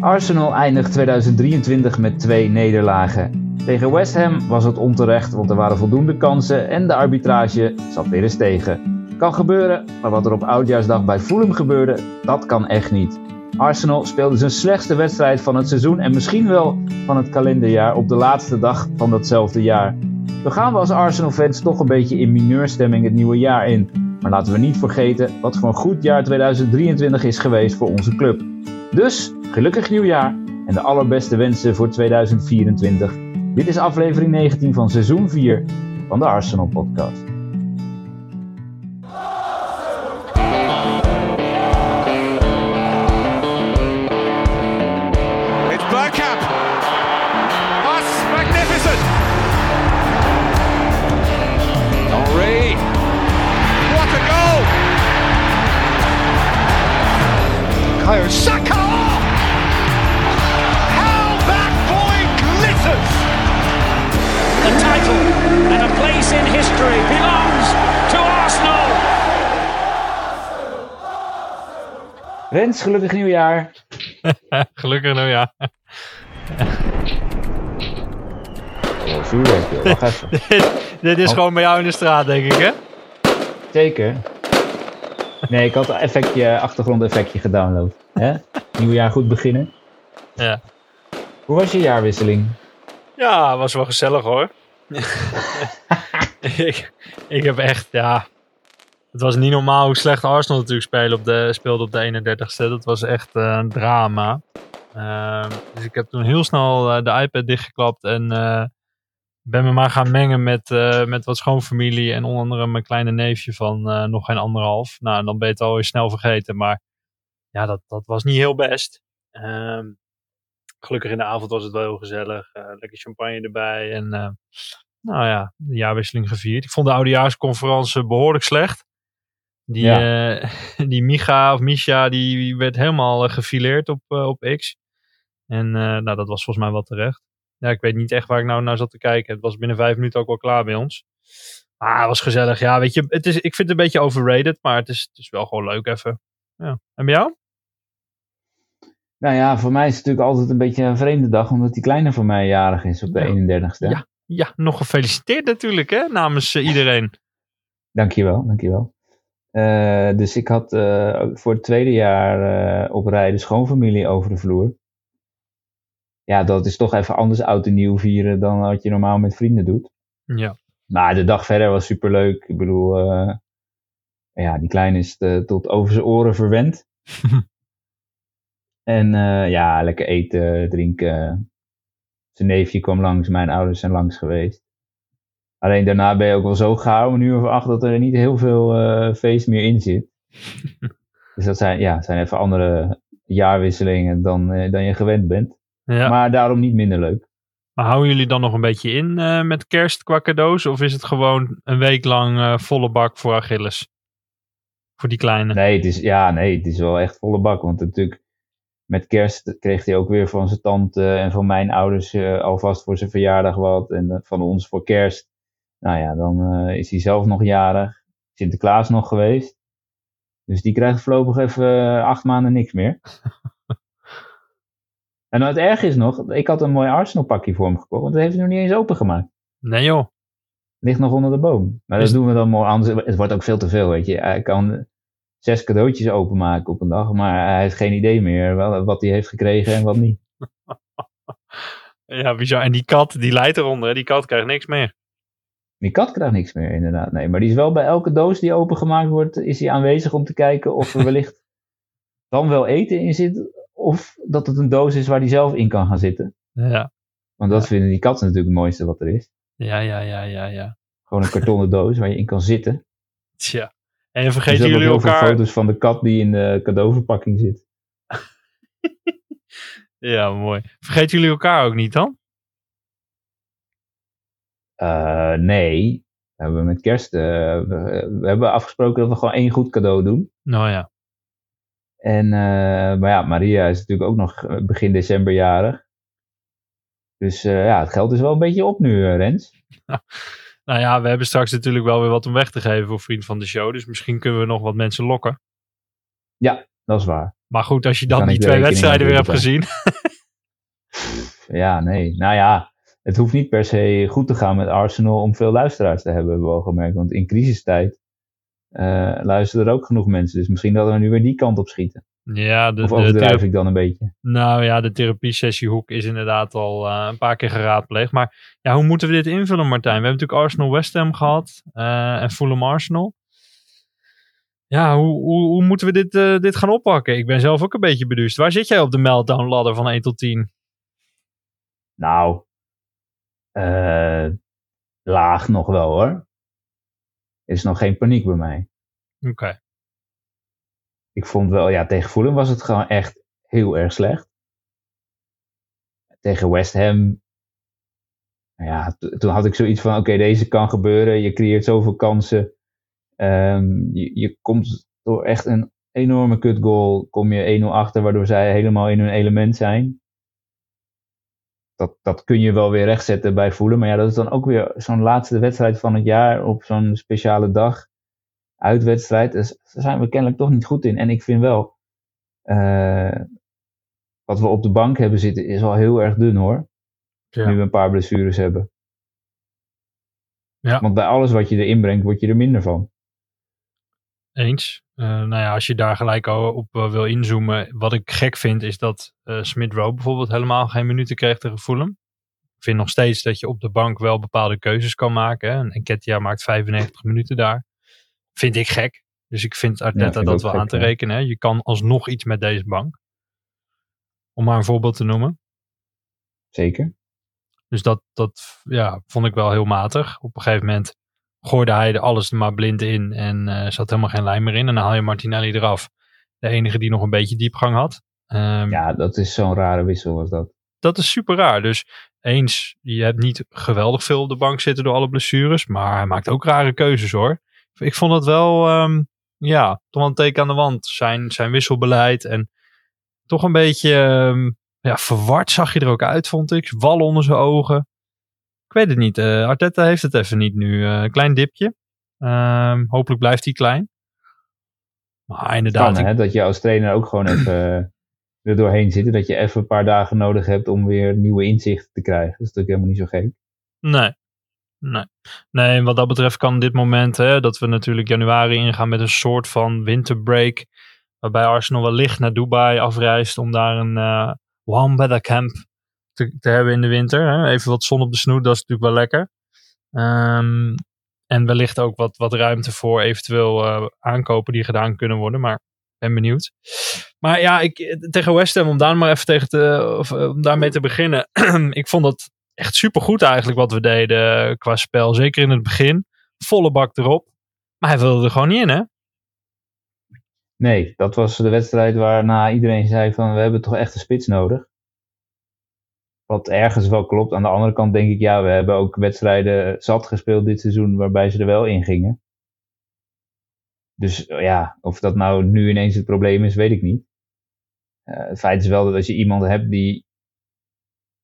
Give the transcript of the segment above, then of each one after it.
Arsenal eindigt 2023 met twee nederlagen. Tegen West Ham was het onterecht, want er waren voldoende kansen en de arbitrage zat weer eens tegen. Kan gebeuren, maar wat er op Oudjaarsdag bij Fulham gebeurde, dat kan echt niet. Arsenal speelde zijn slechtste wedstrijd van het seizoen en misschien wel van het kalenderjaar op de laatste dag van datzelfde jaar. We gaan we als Arsenal-fans toch een beetje in mineurstemming het nieuwe jaar in. Maar laten we niet vergeten wat voor een goed jaar 2023 is geweest voor onze club. Dus gelukkig nieuwjaar en de allerbeste wensen voor 2024. Dit is aflevering 19 van seizoen 4 van de Arsenal Podcast. Kayo Saka. How that boy glitters. The title and a place in history belongs to Arsenal. Rens, gelukkig nieuwjaar. Gelukkig nou ja. Oh, vuurwerk, joh. Wacht even. Dit is Oh. gewoon bij jou in de straat, denk ik, hè? Zeker. Nee, ik had een effectje, achtergrondeffectje gedownload. Hè? Nieuwjaar goed beginnen. Ja. Hoe was je jaarwisseling? Ja, was wel gezellig hoor. ik, ik heb echt, ja. Het was niet normaal hoe slecht Arsenal natuurlijk spelen op de, speelde op de 31ste. Dat was echt eh, een drama. Ehm, dus ik heb toen heel snel eh, de iPad dichtgeklapt en eh, ben me maar gaan mengen met, eh, met wat schoonfamilie en onder andere mijn kleine neefje van eh, nog geen anderhalf. Nou, dan ben je het alweer snel vergeten, maar ja, dat, dat was niet heel best. Ehm, gelukkig in de avond was het wel heel gezellig. eh, lekker champagne erbij en nou ja, de jaarwisseling gevierd. Ik vond de oudejaarsconferentie behoorlijk slecht. Die, die Micha of Misha, die werd helemaal gefileerd op, op X. En nou, dat was volgens mij wel terecht. Ja, ik weet niet echt waar ik nou naar zat te kijken. Het was binnen vijf minuten ook wel klaar bij ons. Maar het was gezellig. Ja, weet je, het is, ik vind het een beetje overrated, maar het is, het is wel gewoon leuk even. Ja. En bij jou? Nou ja, voor mij is het natuurlijk altijd een beetje een vreemde dag, omdat die kleine van mij jarig is op de Ja. 31ste. Ja. Ja, nog gefeliciteerd natuurlijk, hè, namens eh, iedereen. Dankjewel, dankjewel. Eh dus ik had eh, voor het tweede jaar op rij de schoonfamilie over de vloer. Ja, dat is toch even anders oud en nieuw vieren dan wat je normaal met vrienden doet. Ja. Maar de dag verder was superleuk. Ik bedoel, eh, ja, die kleine is eh, tot over zijn oren verwend. en eh, ja, lekker eten, drinken. Zijn neefje kwam langs, mijn ouders zijn langs geweest. Alleen daarna ben je ook wel zo gauw, een uur of acht, dat er niet heel veel eh, feest meer in zit. dus dat zijn, ja, zijn even andere jaarwisselingen dan, eh, dan je gewend bent. Ja. Maar daarom niet minder leuk. Maar houden jullie dan nog een beetje in eh, met kerst qua cadeaus? Of is het gewoon een week lang eh, volle bak voor Achilles? Voor die kleine. Nee, het is, ja, nee, het is wel echt volle bak. Want natuurlijk, met kerst kreeg hij ook weer van zijn tante en van mijn ouders eh, alvast voor zijn verjaardag wat. En van ons voor kerst. Nou ja, dan is hij zelf nog jarig. Sinterklaas nog geweest. Dus die krijgt voorlopig even acht maanden niks meer. en nou, het erg is nog, ik had een mooi Arsenal pakje voor hem gekocht. Want dat heeft hij nog niet eens opengemaakt. Nee joh. Ligt nog onder de boom. Maar dat doen we dan mooi anders. Het wordt ook veel te veel, weet je. Hij kan zes cadeautjes openmaken op een dag, maar hij heeft geen idee meer wat hij heeft gekregen en wat niet. Ja, bizar. En die kat, die leidt eronder. hè. Die kat krijgt niks meer. Die kat krijgt niks meer, inderdaad. Nee, maar die is wel bij elke doos die opengemaakt wordt, is hij aanwezig om te kijken of er wellicht dan wel eten in zit, of dat het een doos is waar hij zelf in kan gaan zitten. Ja. Want dat vinden die katten natuurlijk het mooiste wat er is. Ja, ja, ja, ja, ja. Gewoon een kartonnen doos waar je in kan zitten. Tja. En Er vergeten zijn ook jullie heel veel elkaar... foto's van de kat die in de cadeauverpakking zit. Ja, mooi. Vergeten jullie elkaar ook niet dan? Eh, nee, we hebben met kerst, eh, we, we hebben afgesproken dat we gewoon één goed cadeau doen. Nou ja. En, eh, maar ja, Maria is natuurlijk ook nog eh, begin december jarig. Dus eh, ja, het geld is wel een beetje op nu, Rens. Nou ja, we hebben straks natuurlijk wel weer wat om weg te geven voor vriend van de show. Dus misschien kunnen we nog wat mensen lokken. Dat is waar. Maar goed, als je Dan dan die twee wedstrijden weer hebt gezien. Ja, nee. Nou ja, het hoeft niet per se goed te gaan met Arsenal om veel luisteraars te hebben, hebben we al gemerkt. Want in crisistijd luisteren er ook genoeg mensen. Dus misschien dat we nu weer die kant op schieten. Ja, de, Of overdrijf ik dan een beetje? nou ja, de therapiesessiehoek is inderdaad al eh, een paar keer geraadpleegd. Maar ja, hoe moeten we dit invullen, Martijn? We hebben natuurlijk Arsenal-West Ham gehad eh, en Fulham-Arsenal. Ja, hoe, hoe, hoe moeten we dit, eh, dit gaan oppakken? Ik ben zelf ook een beetje beduust. Waar zit jij op de meltdown ladder van 1 tot 10? Nou, eh, laag nog wel hoor. Er is nog geen paniek bij mij. Oké. Ik vond wel, ja, tegen Fulham was het gewoon echt heel erg slecht. Tegen West Ham, nou ja, toen had ik zoiets van, oké, deze kan gebeuren. Je creëert zoveel kansen. Ehm, je, je komt door echt een enorme kut goal, kom je 1-0 achter, waardoor zij helemaal in hun element zijn. Dat, dat kun je wel weer rechtzetten bij Fulham. Maar ja, dat is dan ook weer zo'n laatste wedstrijd van het jaar op zo'n speciale dag uitwedstrijd. Dus daar zijn we kennelijk toch niet goed in. En ik vind wel, eh, wat we op de bank hebben zitten, is al heel erg dun hoor. Ja. Nu we een paar blessures hebben. Ja. Want bij alles wat je erin brengt, word je er minder van. Eens. Eh, nou ja, als je daar gelijk op eh, wil inzoomen. Wat ik gek vind is dat eh Smith Rowe bijvoorbeeld helemaal geen minuten kreeg tegen Fulham. Ik vind nog steeds dat je op de bank wel bepaalde keuzes kan maken. Hè. En Enketia maakt 95 minuten daar. Vind ik gek. Dus ik vind Arteta Ja, vind ik dat wel gek, aan te rekenen. Hè. Je kan alsnog iets met deze bank. Om maar een voorbeeld te noemen. Zeker. Dus dat, dat ja, vond ik wel heel matig. Op een gegeven moment gooide hij alles er maar blind in en eh zat helemaal geen lijn meer in. En dan haal je Martinelli eraf. De enige die nog een beetje diepgang had. Ehm, Ja, dat is zo'n rare wissel was dat. Dat is super raar. Dus eens, je hebt niet geweldig veel op de bank zitten door alle blessures. Maar hij maakt ook rare keuzes hoor. Ik vond het wel, ehm, ja, toch wel een teken aan de wand. Zijn, zijn wisselbeleid en toch een beetje ehm, ja, verward zag je er ook uit, vond ik. Wal onder zijn ogen. Ik weet het niet. eh, Arteta heeft het even niet nu. Eh, Een klein dipje. Ehm, hopelijk blijft hij klein. Maar inderdaad, Kan, ik- hè, dat je als trainer ook gewoon even eh, er doorheen zit. Dat je even een paar dagen nodig hebt om weer nieuwe inzichten te krijgen. Dat is natuurlijk helemaal niet zo gek. Nee. Nee. Nee, wat dat betreft kan dit moment, hè, dat we natuurlijk januari ingaan met een soort van winterbreak. Waarbij Arsenal wellicht naar Dubai afreist om daar een warm weather camp te, hebben in de winter. Hè. Even wat zon op de snoet, dat is natuurlijk wel lekker. Ehm, en wellicht ook wat, wat ruimte voor eventueel eh, aankopen die gedaan kunnen worden. Maar ben benieuwd. Maar ja, ik, tegen West Ham, om daar maar even tegen te, of, eh, om daarmee te beginnen. ik vond dat echt supergoed eigenlijk wat we deden eh, qua spel. Zeker in het begin. Volle bak erop. Maar hij wilde er gewoon niet in, hè? Nee, dat was de wedstrijd waarna iedereen zei van we hebben toch echt een spits nodig. Wat ergens wel klopt. Aan de andere kant denk ik, ja, we hebben ook wedstrijden zat gespeeld dit seizoen waarbij ze er wel in gingen. Dus ja, of dat nou nu ineens het probleem is, weet ik niet. Eh, het feit is wel dat als je iemand hebt die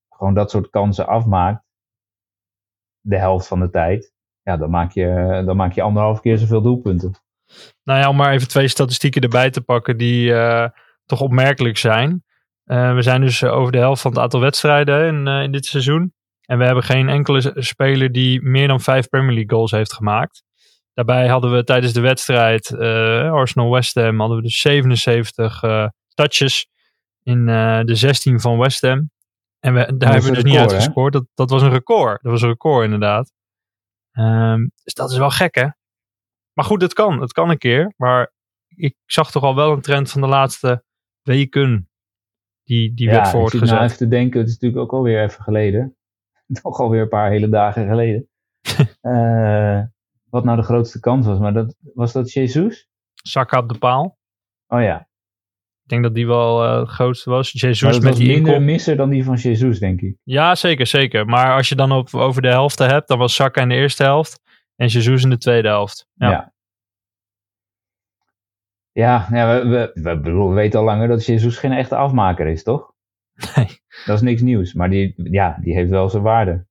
gewoon dat soort kansen afmaakt, de helft van de tijd, ja, dan maak je, dan maak je anderhalf keer zoveel doelpunten. Nou ja, om maar even twee statistieken erbij te pakken die eh, toch opmerkelijk zijn. Eh, we zijn dus eh, over de helft van het aantal wedstrijden in, eh, in dit seizoen. En we hebben geen enkele speler die meer dan vijf Premier League goals heeft gemaakt. Daarbij hadden we tijdens de wedstrijd eh, Arsenal-West Ham hadden we dus 77 eh, touches in de 16 van West Ham. En we, daar hebben we dus niet record, uitgescoord. Dat, dat was een record. Dat was een record inderdaad. Ehm, dus dat is wel gek hè. Maar goed, het kan. Het kan een keer. Maar ik zag toch al wel een trend van de laatste weken. Die, die werd ik zit nou voortgezet. even te denken, het is natuurlijk ook alweer even geleden. Toch alweer een paar hele dagen geleden. Eh, wat nou de grootste kans was, maar dat, was dat Jesus? Saka op de paal. Oh ja, Ik denk dat die wel eh, het grootste was. maar dat met was die minder inkom. misser dan die van Jesus, denk ik. Ja, zeker, zeker. Maar als je dan op, over de helft hebt, dan was Saka in de eerste helft. En Jesus in de tweede helft. Ja. Ja. Ja, ja we, we, we, bedoel, we weten al langer dat Jesus geen echte afmaker is, toch? Nee. Dat is niks nieuws, maar die, ja, die heeft wel zijn waarde.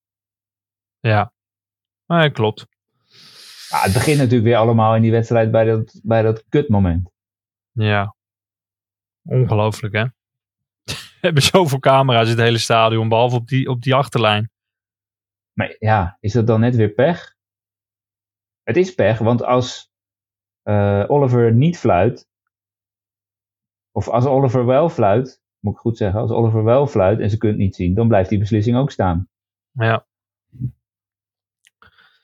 Ja. Nee, klopt. Ah, het begint natuurlijk weer allemaal in die wedstrijd bij dat, bij dat kutmoment. Ja. ongelooflijk hè. We hebben zoveel camera's in het hele stadion, behalve op die, op die achterlijn. Maar ja, is dat dan net weer pech? Het is pech, want als eh, Oliver niet fluit, of als Oliver wel fluit, moet ik goed zeggen, als Oliver wel fluit en ze het niet zien, dan blijft die beslissing ook staan. Ja,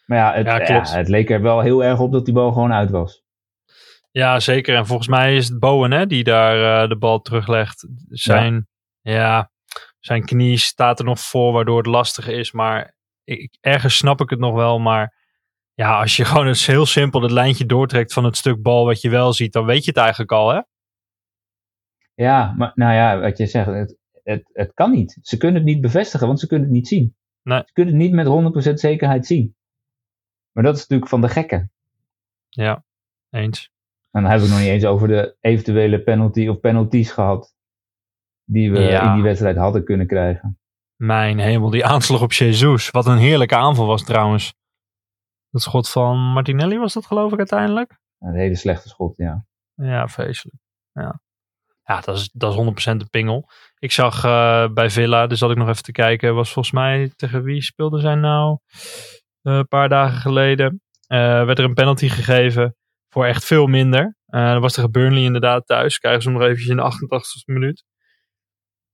Maar ja, het, Ja, ja, het leek er wel heel erg op dat die bal gewoon uit was. ja zeker. En volgens mij is het Bowen hè, die daar eh, de bal teruglegt. Zijn, ja. zijn knie staat er nog voor, waardoor het lastig is. Maar ik, ergens snap ik het nog wel. Maar ja, als je gewoon eens heel simpel het lijntje doortrekt van het stuk bal wat je wel ziet, dan weet je het eigenlijk al hè. Ja, maar nou ja, wat je zegt, het, het, het kan niet. Ze kunnen het niet bevestigen, want ze kunnen het niet zien. Nee. Ze kunnen het niet met 100% zekerheid zien. Maar dat is natuurlijk van de gekken. Ja, eens. En dan hebben we het nog niet eens over de eventuele penalty of penalties gehad. Die we Ja. in die wedstrijd hadden kunnen krijgen. Mijn hemel, die aanslag op Jesus. Wat een heerlijke aanval was trouwens. Dat schot van Martinelli was dat geloof ik uiteindelijk. Een hele slechte schot, ja. Ja, vreselijk. Ja, ja dat, is, dat is 100% een pingel. Ik zag eh, bij Villa, dus zat ik nog even te kijken, was volgens mij tegen wie speelde zij nou? Eh, een paar dagen geleden. eh, werd er een penalty gegeven voor echt veel minder. Dat was tegen Burnley inderdaad thuis. Krijgen ze hem nog eventjes in de 88 e minuut.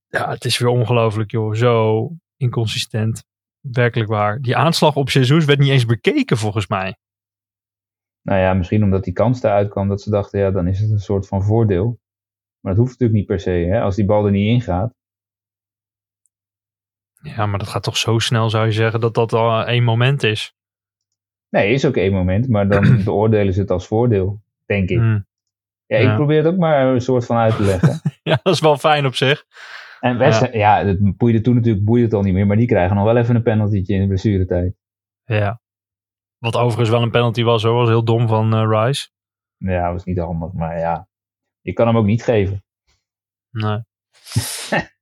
Ja, het is weer ongelooflijk joh. Zo inconsistent. Werkelijk waar. Die aanslag op Jesus werd niet eens bekeken volgens mij. Nou ja, misschien omdat die kans eruit kwam dat ze dachten, ja, dan is het een soort van voordeel. Maar dat hoeft natuurlijk niet per se, hè. Als die bal er niet in gaat. Ja, maar dat gaat toch zo snel zou je zeggen dat dat al één moment is. Nee, is ook één moment, maar dan beoordelen ze het als voordeel, denk ik. Hmm. Ja, ik probeer het ook maar een soort van uit te leggen. Ja, dat is wel fijn op zich. En West Ham, ja, het boeide toen natuurlijk boeide het al niet meer, maar die krijgen nog wel even een penaltytje in de blessuretijd. Ja. Wat overigens wel een penalty was hoor. Was heel dom van eh, Rice. Ja, was niet handig, maar ja, je kan hem ook niet geven. Nee.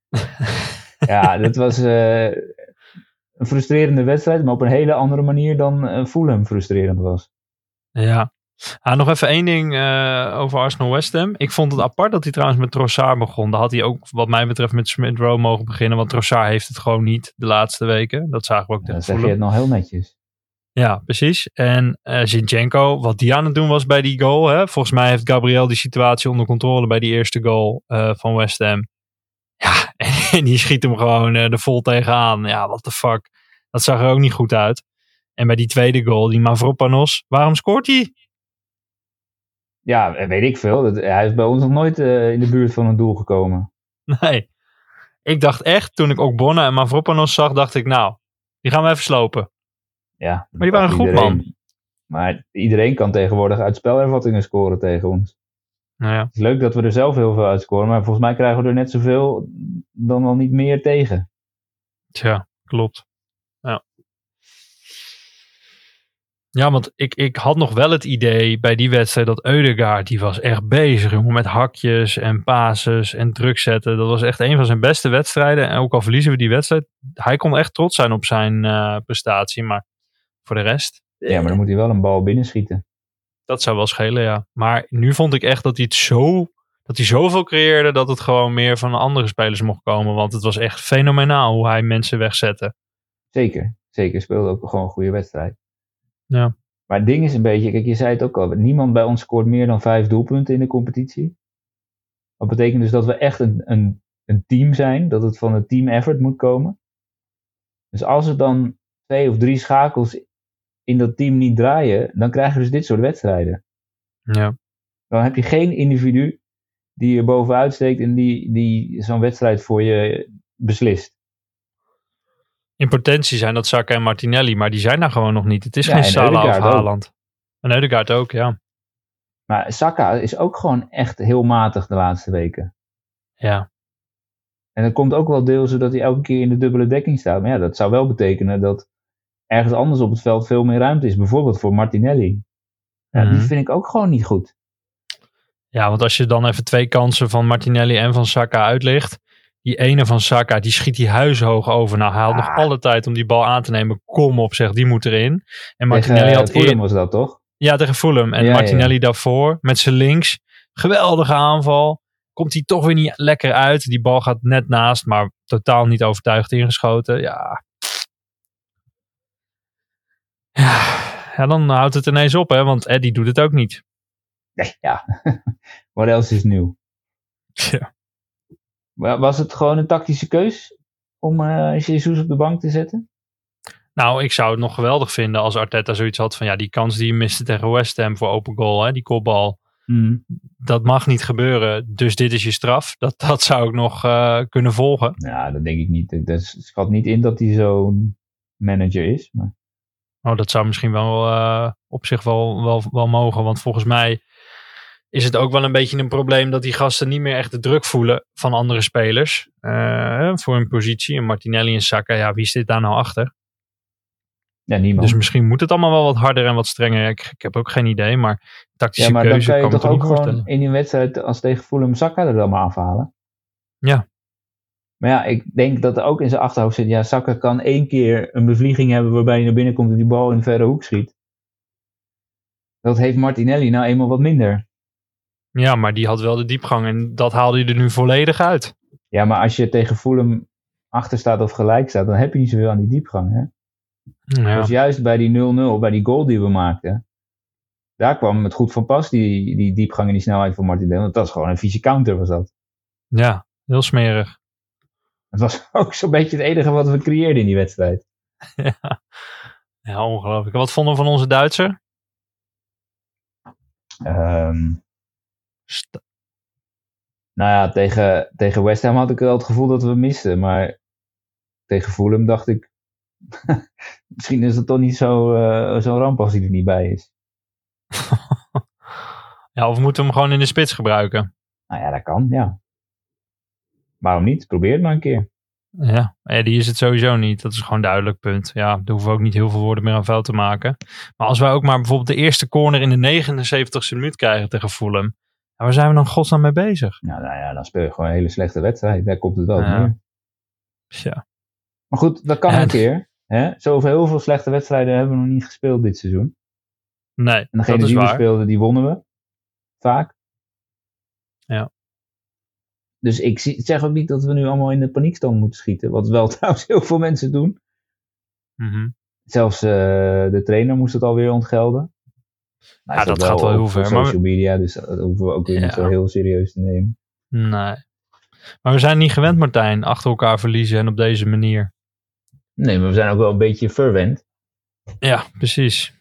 Ja, dat was eh, een frustrerende wedstrijd, maar op een hele andere manier dan eh, Fulham frustrerend was. Ja. Ah, nog even één ding eh, over Arsenal West Ham. Ik vond het apart dat hij trouwens met Trossard begon. Daar had hij ook wat mij betreft met Smith Rowe mogen beginnen. Want Trossard heeft het gewoon niet de laatste weken. Dat zagen we ook Dan tegen zeg je het nog heel netjes. Ja, precies. En eh Zinchenko, wat die aan het doen was bij die goal. Hè? Volgens mij heeft Gabriel die situatie onder controle bij die eerste goal eh, van West Ham. Ja, en die schiet hem gewoon eh, er vol tegenaan. Ja, what the fuck. Dat zag er ook niet goed uit. En bij die tweede goal, die Mavropanos, waarom scoort hij? Ja, weet ik veel. Dat, hij is bij ons nog nooit eh, in de buurt van een doel gekomen. Nee. Ik dacht echt, toen ik ook Bonna en Mavropanos zag, dacht ik, nou, die gaan we even slopen. Ja, Maar die waren dat goed, man. Maar iedereen kan tegenwoordig uit spelervattingen scoren tegen ons. Nou ja, Het is leuk dat we er zelf heel veel uit scoren, maar volgens mij krijgen we er net zoveel dan wel niet meer tegen. tja, klopt. Ja. Ja, want ik, ik had nog wel het idee bij die wedstrijd dat Eudegaard, die was echt bezig jongen, met hakjes en passes en druk zetten. Dat was echt een van zijn beste wedstrijden. En ook al verliezen we die wedstrijd, hij kon echt trots zijn op zijn eh, prestatie. Maar voor de rest, Ja, maar dan moet hij wel een bal binnenschieten. Dat zou wel schelen, ja. Maar nu vond ik echt dat hij het zo. Dat hij zoveel creëerde dat het gewoon meer van andere spelers mocht komen. Want het was echt fenomenaal hoe hij mensen wegzette. Zeker, zeker. Speelde ook gewoon een goede wedstrijd. Ja. Maar het ding is een beetje, kijk, je zei het ook al, niemand bij ons scoort meer dan vijf doelpunten in de competitie. Dat betekent dus dat we echt een, een, een team zijn, dat het van een team effort moet komen. Dus als er dan twee of drie schakels in dat team niet draaien, dan krijg je dus dit soort wedstrijden. Ja. Dan heb je geen individu die er bovenuit steekt en die, die zo'n wedstrijd voor je beslist. In potentie zijn dat Saka en Martinelli, maar die zijn daar gewoon nog niet. Het is Ja, geen en Salah of ook. Haaland. En Eudegaard ook, ja. Maar Saka is ook gewoon echt heel matig de laatste weken. Ja, En dat komt ook wel deels zodat hij elke keer in de dubbele dekking staat. Maar ja, dat zou wel betekenen dat ergens anders op het veld veel meer ruimte is. Bijvoorbeeld voor Martinelli. Ja, Mhm. Die vind ik ook gewoon niet goed. ja, want als je dan even twee kansen van Martinelli en van Saka uitlicht. Die ene van Saka, die schiet die huishoog over. Nou, hij had Ah. nog alle tijd om die bal aan te nemen. Kom op, zeg, die moet erin. En Martinelli Tegen, had Fulham was dat toch? Ja, tegen Fulham. En Ja, ja, Martinelli daarvoor met zijn links. Geweldige aanval. komt hij toch weer niet lekker uit. Die bal gaat net naast, maar totaal niet overtuigd ingeschoten. Ja. Ja, ja dan houdt het ineens op, hè, want Eddie doet het ook niet. Nee, ja. Wat else is nieuw? Ja. Wa- Was het gewoon een tactische keus om eh Jesus op de bank te zetten? Nou, ik zou het nog geweldig vinden als Arteta zoiets had van ja, die kans die je miste tegen West Ham voor open goal, hè, die kopbal. Dat mag niet gebeuren, dus dit is je straf. Dat, dat zou ik nog eh, kunnen volgen. Ja, dat denk ik niet. Ik dat schat niet in dat hij zo'n manager is. Maar Oh, dat zou misschien wel eh, op zich wel, wel, wel mogen. Want volgens mij is het ook wel een beetje een probleem dat die gasten niet meer echt de druk voelen van andere spelers. eh, voor hun positie. En Martinelli en Saka, ja, wie zit daar nou achter? ja, niemand. Dus misschien moet het allemaal wel wat harder en wat strenger. Ik, ik heb ook geen idee, maar tactische ja, maar keuze kan je kan toch ook gewoon in een wedstrijd als tegen Fulham Saka er dan maar afhalen? Ja. Maar ja, ik denk dat er ook in zijn achterhoofd zit, ja, Saka kan één keer een bevlieging hebben waarbij hij naar binnen komt en die bal in de verre hoek schiet. Dat heeft Martinelli nou eenmaal wat minder. Ja, maar die had wel de diepgang en dat haalde hij er nu volledig uit. Ja, maar als je tegen Fulham achter staat of gelijk staat, dan heb je niet zoveel aan die diepgang. Hè? Ja. Dus juist bij die 0-0, bij die goal die we maakten, daar kwam het goed van pas, die, die diepgang en die snelheid van Martinelli. Want dat is gewoon een vieze counter was dat. ja, heel smerig. Het was ook zo'n beetje het enige wat we creëerden in die wedstrijd. ja. ja, ongelooflijk. Wat vonden we van onze Duitser? Ehm, St- nou ja, tegen, tegen West Ham had ik wel het gevoel dat we misten. Maar tegen Fulham dacht ik, misschien is het toch niet zo, eh, zo'n ramp als hij er niet bij is. ja, of moeten we hem gewoon in de spits gebruiken? Nou ja, dat kan, ja. Waarom niet? Probeer het maar een keer. Ja, eh, die is het sowieso niet. Dat is gewoon een duidelijk punt. Ja, daar hoeven we ook niet heel veel woorden meer aan vuil te maken. Maar als wij ook maar bijvoorbeeld de eerste corner in de 79ste minuut krijgen tegen Fulham. Ja, waar zijn we dan godsnaam mee bezig? Nou, nou ja, dan speel je gewoon een hele slechte wedstrijd. Daar komt het wel Ja. neer. Tja. Maar goed, dat kan Ja, een keer. Hè? Zoveel heel veel slechte wedstrijden hebben we nog niet gespeeld dit seizoen. Nee, En degene dat is die we waar. speelden, die wonnen we. Vaak. Ja. Dus ik zeg ook niet dat we nu allemaal in de paniekstand moeten schieten. Wat wel trouwens heel veel mensen doen. Mhm. Zelfs eh, de trainer moest het alweer ontgelden. Nou, Ja, dat gaat wel heel ver, social maar- media, dus dat hoeven we ook weer niet zo heel serieus te nemen. Nee. Maar we zijn niet gewend, Martijn, achter elkaar verliezen en op deze manier. Nee, maar we zijn ook wel een beetje verwend. Ja, precies.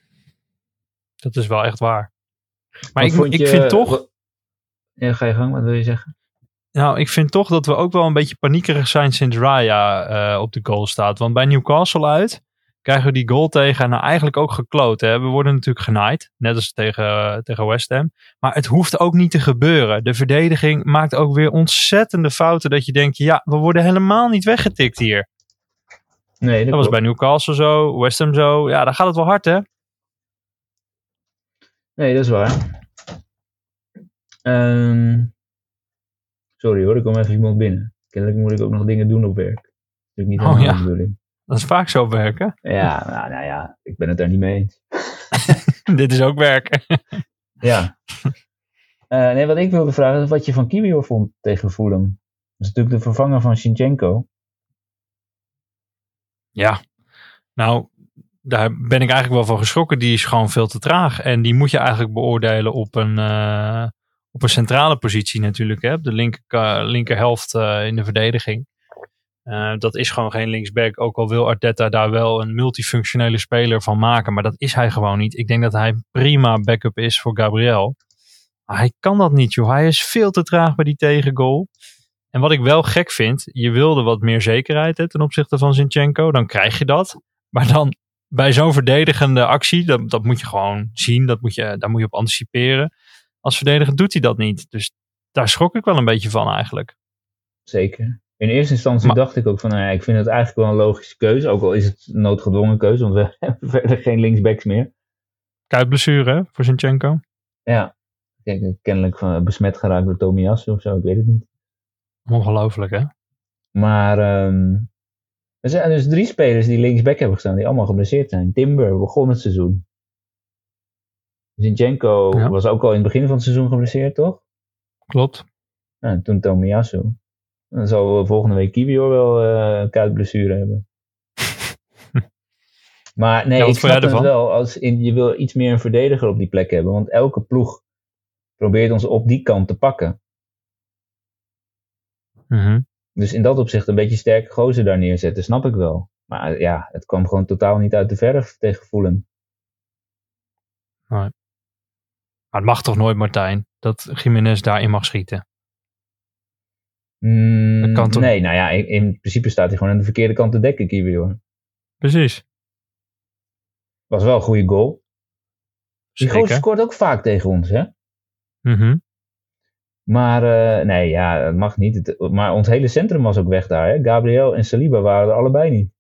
Dat is wel echt waar. Maar Wat ik, ik je- vind toch, wat- Ja, ga je gang, wat wil je zeggen? nou, ik vind toch dat we ook wel een beetje paniekerig zijn sinds Raya eh, op de goal staat. Want bij Newcastle uit krijgen we die goal tegen en nou eigenlijk ook gekloot. Hè? We worden natuurlijk genaaid, net als tegen, tegen West Ham. Maar het hoeft ook niet te gebeuren. De verdediging maakt ook weer ontzettende fouten dat je denkt, ja, we worden helemaal niet weggetikt hier. Nee, Dat was bij Newcastle zo, West Ham zo. Ja, daar gaat het wel hard, hè? Nee, dat is waar. Ehm, sorry hoor, er komt even iemand binnen. Kennelijk moet ik ook nog dingen doen op werk. Dat is niet Oh, helemaal ja. de bedoeling. Dat is vaak zo werken. Ja, nou, nou ja, ik ben het daar niet mee eens. Dit is ook werken. Ja. Eh, nee, wat ik wilde vragen is wat je van Kiwior vond tegen Fulham. Dat is natuurlijk de vervanger van Shinchenko. Ja, nou, daar ben ik eigenlijk wel van geschrokken. Die is gewoon veel te traag. En die moet je eigenlijk beoordelen op een, eh, op een centrale positie natuurlijk. Hè? Op de linker, ka- linkerhelft eh, in de verdediging. Eh, dat is gewoon geen linksback. Ook al wil Arteta daar wel een multifunctionele speler van maken. Maar dat is hij gewoon niet. Ik denk dat hij prima backup is voor Gabriel. Maar hij kan dat niet, joh. Hij is veel te traag bij die tegengoal. En wat ik wel gek vind, je wilde wat meer zekerheid hè, ten opzichte van Zinchenko. Dan krijg je dat. Maar dan bij zo'n verdedigende actie, dat, dat moet je gewoon zien. Dat moet je, daar moet je op anticiperen. Als verdediger doet hij dat niet. Dus daar schrok ik wel een beetje van eigenlijk. Zeker. In eerste instantie Maar- dacht ik ook van, nou ja, ik vind het eigenlijk wel een logische keuze. Ook al is het een noodgedwongen keuze, want we hebben verder geen linksbacks meer. Kuitblessure hè, voor Zinchenko. Ja. Kijk, kennelijk van, besmet geraakt door Tomiyasu of zo, ik weet het niet. Ongelooflijk hè. Maar ehm, er zijn dus drie spelers die linksback hebben gestaan, die allemaal geblesseerd zijn. Timber begon het seizoen. Zinchenko Ja. was ook al in het begin van het seizoen geblesseerd, toch? Klopt. Nou, toen Tomiyasu. Dan eh, volgende week Kiwior wel een kuitblessure hebben. maar nee, Ja, ik snap het wel. Als in, je wil iets meer een verdediger op die plek hebben. Want elke ploeg probeert ons op die kant te pakken. Mhm. Dus in dat opzicht een beetje sterke gozer daar neerzetten, snap ik wel. Maar ja, het kwam gewoon totaal niet uit de verf tegen Fulham. Maar het mag toch nooit, Martijn, dat Jiménez daarin mag schieten. Mm, Dat kan toch- Nee, nou ja, in, in principe staat hij gewoon aan de verkeerde kant te dekken, Kiwi hoor. Precies. Was wel een goede goal. Die Zeker. scoort ook vaak tegen ons, hè? Mhm. Maar eh, nee, ja, dat mag niet. Het- maar ons hele centrum was ook weg daar, hè? Gabriel en Saliba waren er allebei niet.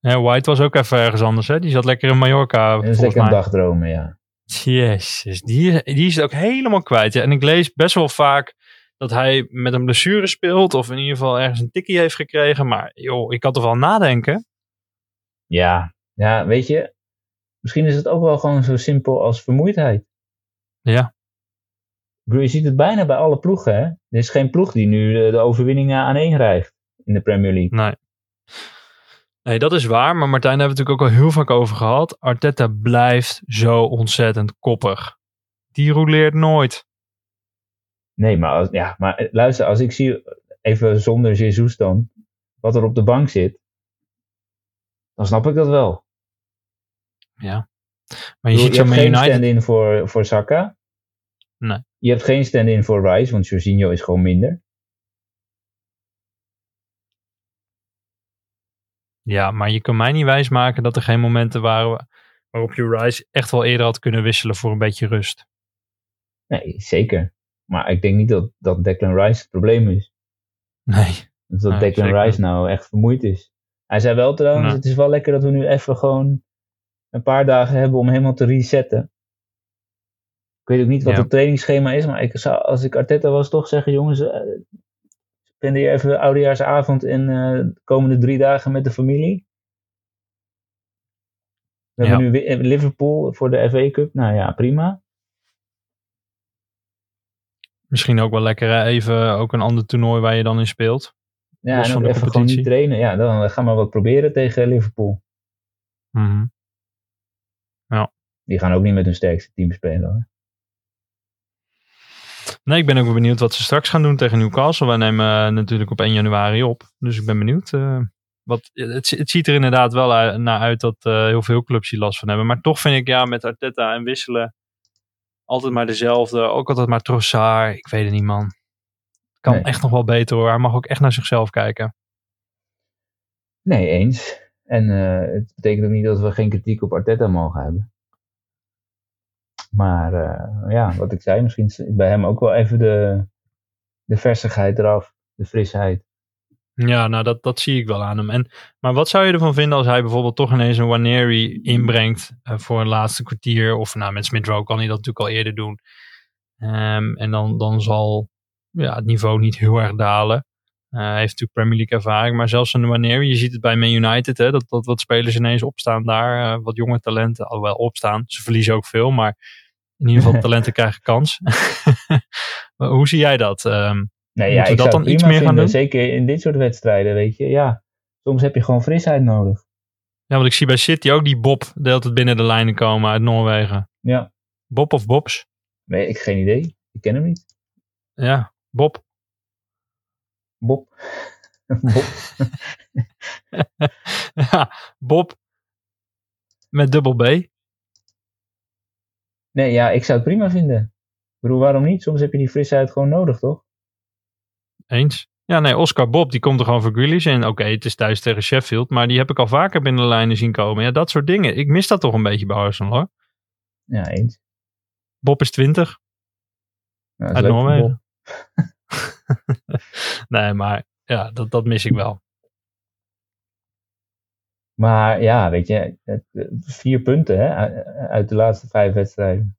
White was ook even ergens anders, hè? Die zat lekker in Mallorca, En dat is een dagdromen, ja. Jezus, die, die is het ook helemaal kwijt. Ja. En ik lees best wel vaak dat hij met een blessure speelt. Of in ieder geval ergens een tikkie heeft gekregen. Maar joh, ik kan toch wel nadenken. Ja, ja, weet je, misschien is het ook wel gewoon zo simpel als vermoeidheid. Ja. Bedoel, je ziet het bijna bij alle ploegen, hè? Er is geen ploeg die nu de, de overwinningen aan één rijgt in de Premier League. Nee. Nee, dat is waar. Maar Martijn hebben we natuurlijk ook al heel vaak over gehad. Arteta blijft zo ontzettend koppig. Die roleert nooit. Nee, maar, als, ja, maar eh, luister, als ik zie, even zonder Jesus dan, wat er op de bank zit, dan snap ik dat wel. Ja. Maar Je, je ziet je hebt geen United. stand-in voor, voor Saka. Nee. Je hebt geen stand-in voor Rice, want Jorginho is gewoon minder. Ja, maar je kan mij niet wijsmaken dat er geen momenten waren waarop je Rice echt wel eerder had kunnen wisselen voor een beetje rust. Nee, zeker. Maar ik denk niet dat, dat Declan Rice het probleem is. Nee. Dus dat Nee, Declan zeker Rice nou echt vermoeid is. Hij zei wel trouwens, Nee. het is wel lekker dat we nu even gewoon een paar dagen hebben om helemaal te resetten. Ik weet ook niet wat Ja. het trainingsschema is, maar ik zou, als ik Arteta was toch zeggen, jongens, uh, spendeer even oudejaarsavond en eh, de komende drie dagen met de familie. We Ja. hebben nu wi- Liverpool voor de FA Cup. Nou ja, prima. Misschien ook wel lekker hè, even ook een ander toernooi waar je dan in speelt. Ja, Los en van de even gewoon niet trainen. Ja, dan gaan we wat proberen tegen Liverpool. Mhm. Die gaan ook niet met hun sterkste team spelen hoor. Nee, ik ben ook wel benieuwd wat ze straks gaan doen tegen Newcastle. Wij nemen eh, natuurlijk op 1 januari op. Dus ik ben benieuwd. eh, wat, het, het ziet er inderdaad wel uit, naar uit dat eh, heel veel clubs hier last van hebben. Maar toch vind ik ja, met Arteta en wisselen altijd maar dezelfde. Ook altijd maar Trossard. Ik weet het niet man. Kan Nee. echt nog wel beter hoor. Hij mag ook echt naar zichzelf kijken. Nee, eens. En eh, het betekent ook niet dat we geen kritiek op Arteta mogen hebben. Maar eh, ja, wat ik zei, misschien is bij hem ook wel even de, de versigheid eraf. De frisheid. Ja, nou dat, dat zie ik wel aan hem. En, maar wat zou je ervan vinden als hij bijvoorbeeld toch ineens een Waneri inbrengt eh, voor een laatste kwartier? Of nou, met Smith Rowe kan hij dat natuurlijk al eerder doen. Ehm, en dan, dan zal ja, het niveau niet heel erg dalen. Eh, hij heeft natuurlijk Premier League ervaring, maar zelfs een Waneri, je ziet het bij Man United, hè, dat, dat wat spelers ineens opstaan daar, eh, wat jonge talenten al wel opstaan. Ze verliezen ook veel, maar in ieder geval talenten krijgen kans. Hoe zie jij dat? Ehm, Nee, ja, ik dat zou dan het iets meer gaan doen? Zeker in dit soort wedstrijden, weet je. Ja, soms heb je gewoon frisheid nodig. ja, want ik zie bij City ook die Bob de hele tijd binnen de lijnen komen uit Noorwegen. Ja, Bob of Bobs? nee, ik geen idee. Ik ken hem niet. Ja, Bob. Bob. Bob. ja, Bob. Met dubbel B. Nee, ja, ik zou het prima vinden. Ik bedoel, waarom niet? Soms heb je die frisheid gewoon nodig, toch? Eens. Ja, nee, Oscar Bob, die komt er gewoon voor Grealish in. Oké, het is thuis tegen Sheffield, maar die heb ik al vaker binnen de lijnen zien komen. Ja, dat soort dingen. Ik mis dat toch een beetje bij Arsenal, hoor. Ja, eens. Bob is 20. Nou, dat is Uit Noorwegen. Nee, maar ja, dat, dat mis ik wel. Maar ja, weet je, het- vier punten hè, uit- de laatste vijf wedstrijden.